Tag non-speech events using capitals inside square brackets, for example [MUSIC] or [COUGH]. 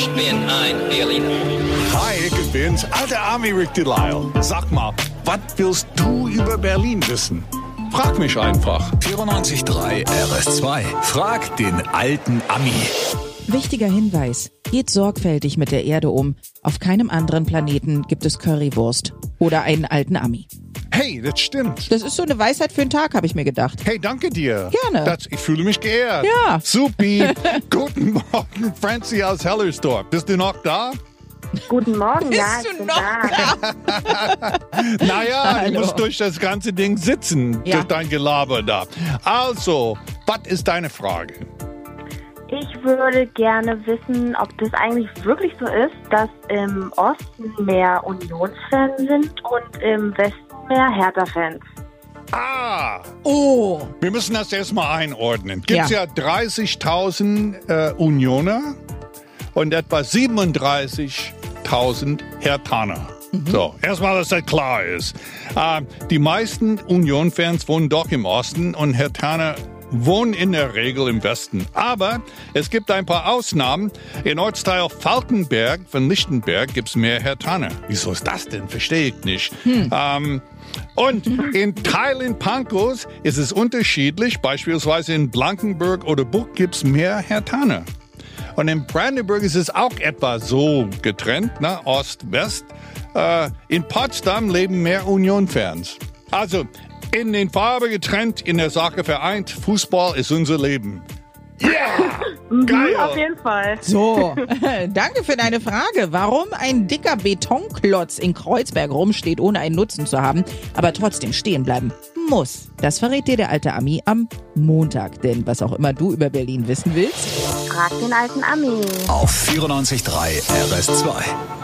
Ich bin ein Berliner. Hi, ich bin's, alter Army Rick Delisle. Sag mal, was willst du über Berlin wissen? Frag mich einfach. 94.3 RS2. Frag den alten Ami. Wichtiger Hinweis. Geht sorgfältig mit der Erde um. Auf keinem anderen Planeten gibt es Currywurst oder einen alten Ami. Hey, das stimmt. Das ist so eine Weisheit für den Tag, habe ich mir gedacht. Hey, danke dir. Gerne. Das, ich fühle mich geehrt. Ja. Supi. [LAUGHS] Guten Morgen, Francie aus Hellersdorf. Bist du noch da? Guten Morgen, ja, Bist ich du noch da. [LAUGHS] Naja, du Hallo. musst durch das ganze Ding sitzen, Ja. durch dein Gelaber da. Also, was ist deine Frage? Ich würde gerne wissen, ob das eigentlich wirklich so ist, dass im Osten mehr Unionsfans sind und im Westen mehr Hertha-Fans. Ah, Oh. wir müssen das erstmal einordnen. Gibt Ja. ja, 30.000 äh, Unioner und etwa 37.000 Hertaner. So, erstmal, dass das klar ist. Ähm, die meisten Union-Fans wohnen doch im Osten und Hertaner wohnen in der Regel im Westen. Aber es gibt ein paar Ausnahmen. In Ortsteil Falkenberg von Lichtenberg gibt's mehr Hertaner. Wieso ist das denn? Verstehe ich nicht. Ähm, und in Teilen Pankos ist es unterschiedlich. Beispielsweise in Blankenburg oder Buch gibt's mehr Hertaner. Und in Brandenburg ist es auch etwa so getrennt, ne? Ost-West. Äh, in Potsdam leben mehr Union-Fans. Also in den Farben getrennt, in der Sache vereint. Fußball ist unser Leben. [LAUGHS] Mhm, Geil. Auf jeden Fall. So, [LAUGHS] danke für deine Frage. Warum ein dicker Betonklotz in Kreuzberg rumsteht, ohne einen Nutzen zu haben, aber trotzdem stehen bleiben muss, das verrät dir der alte Ami am Montag. Denn was auch immer du über Berlin wissen willst, Frag den alten Ami. Auf 94.3 RS2.